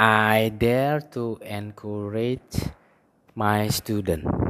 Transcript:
I dare to encourage my students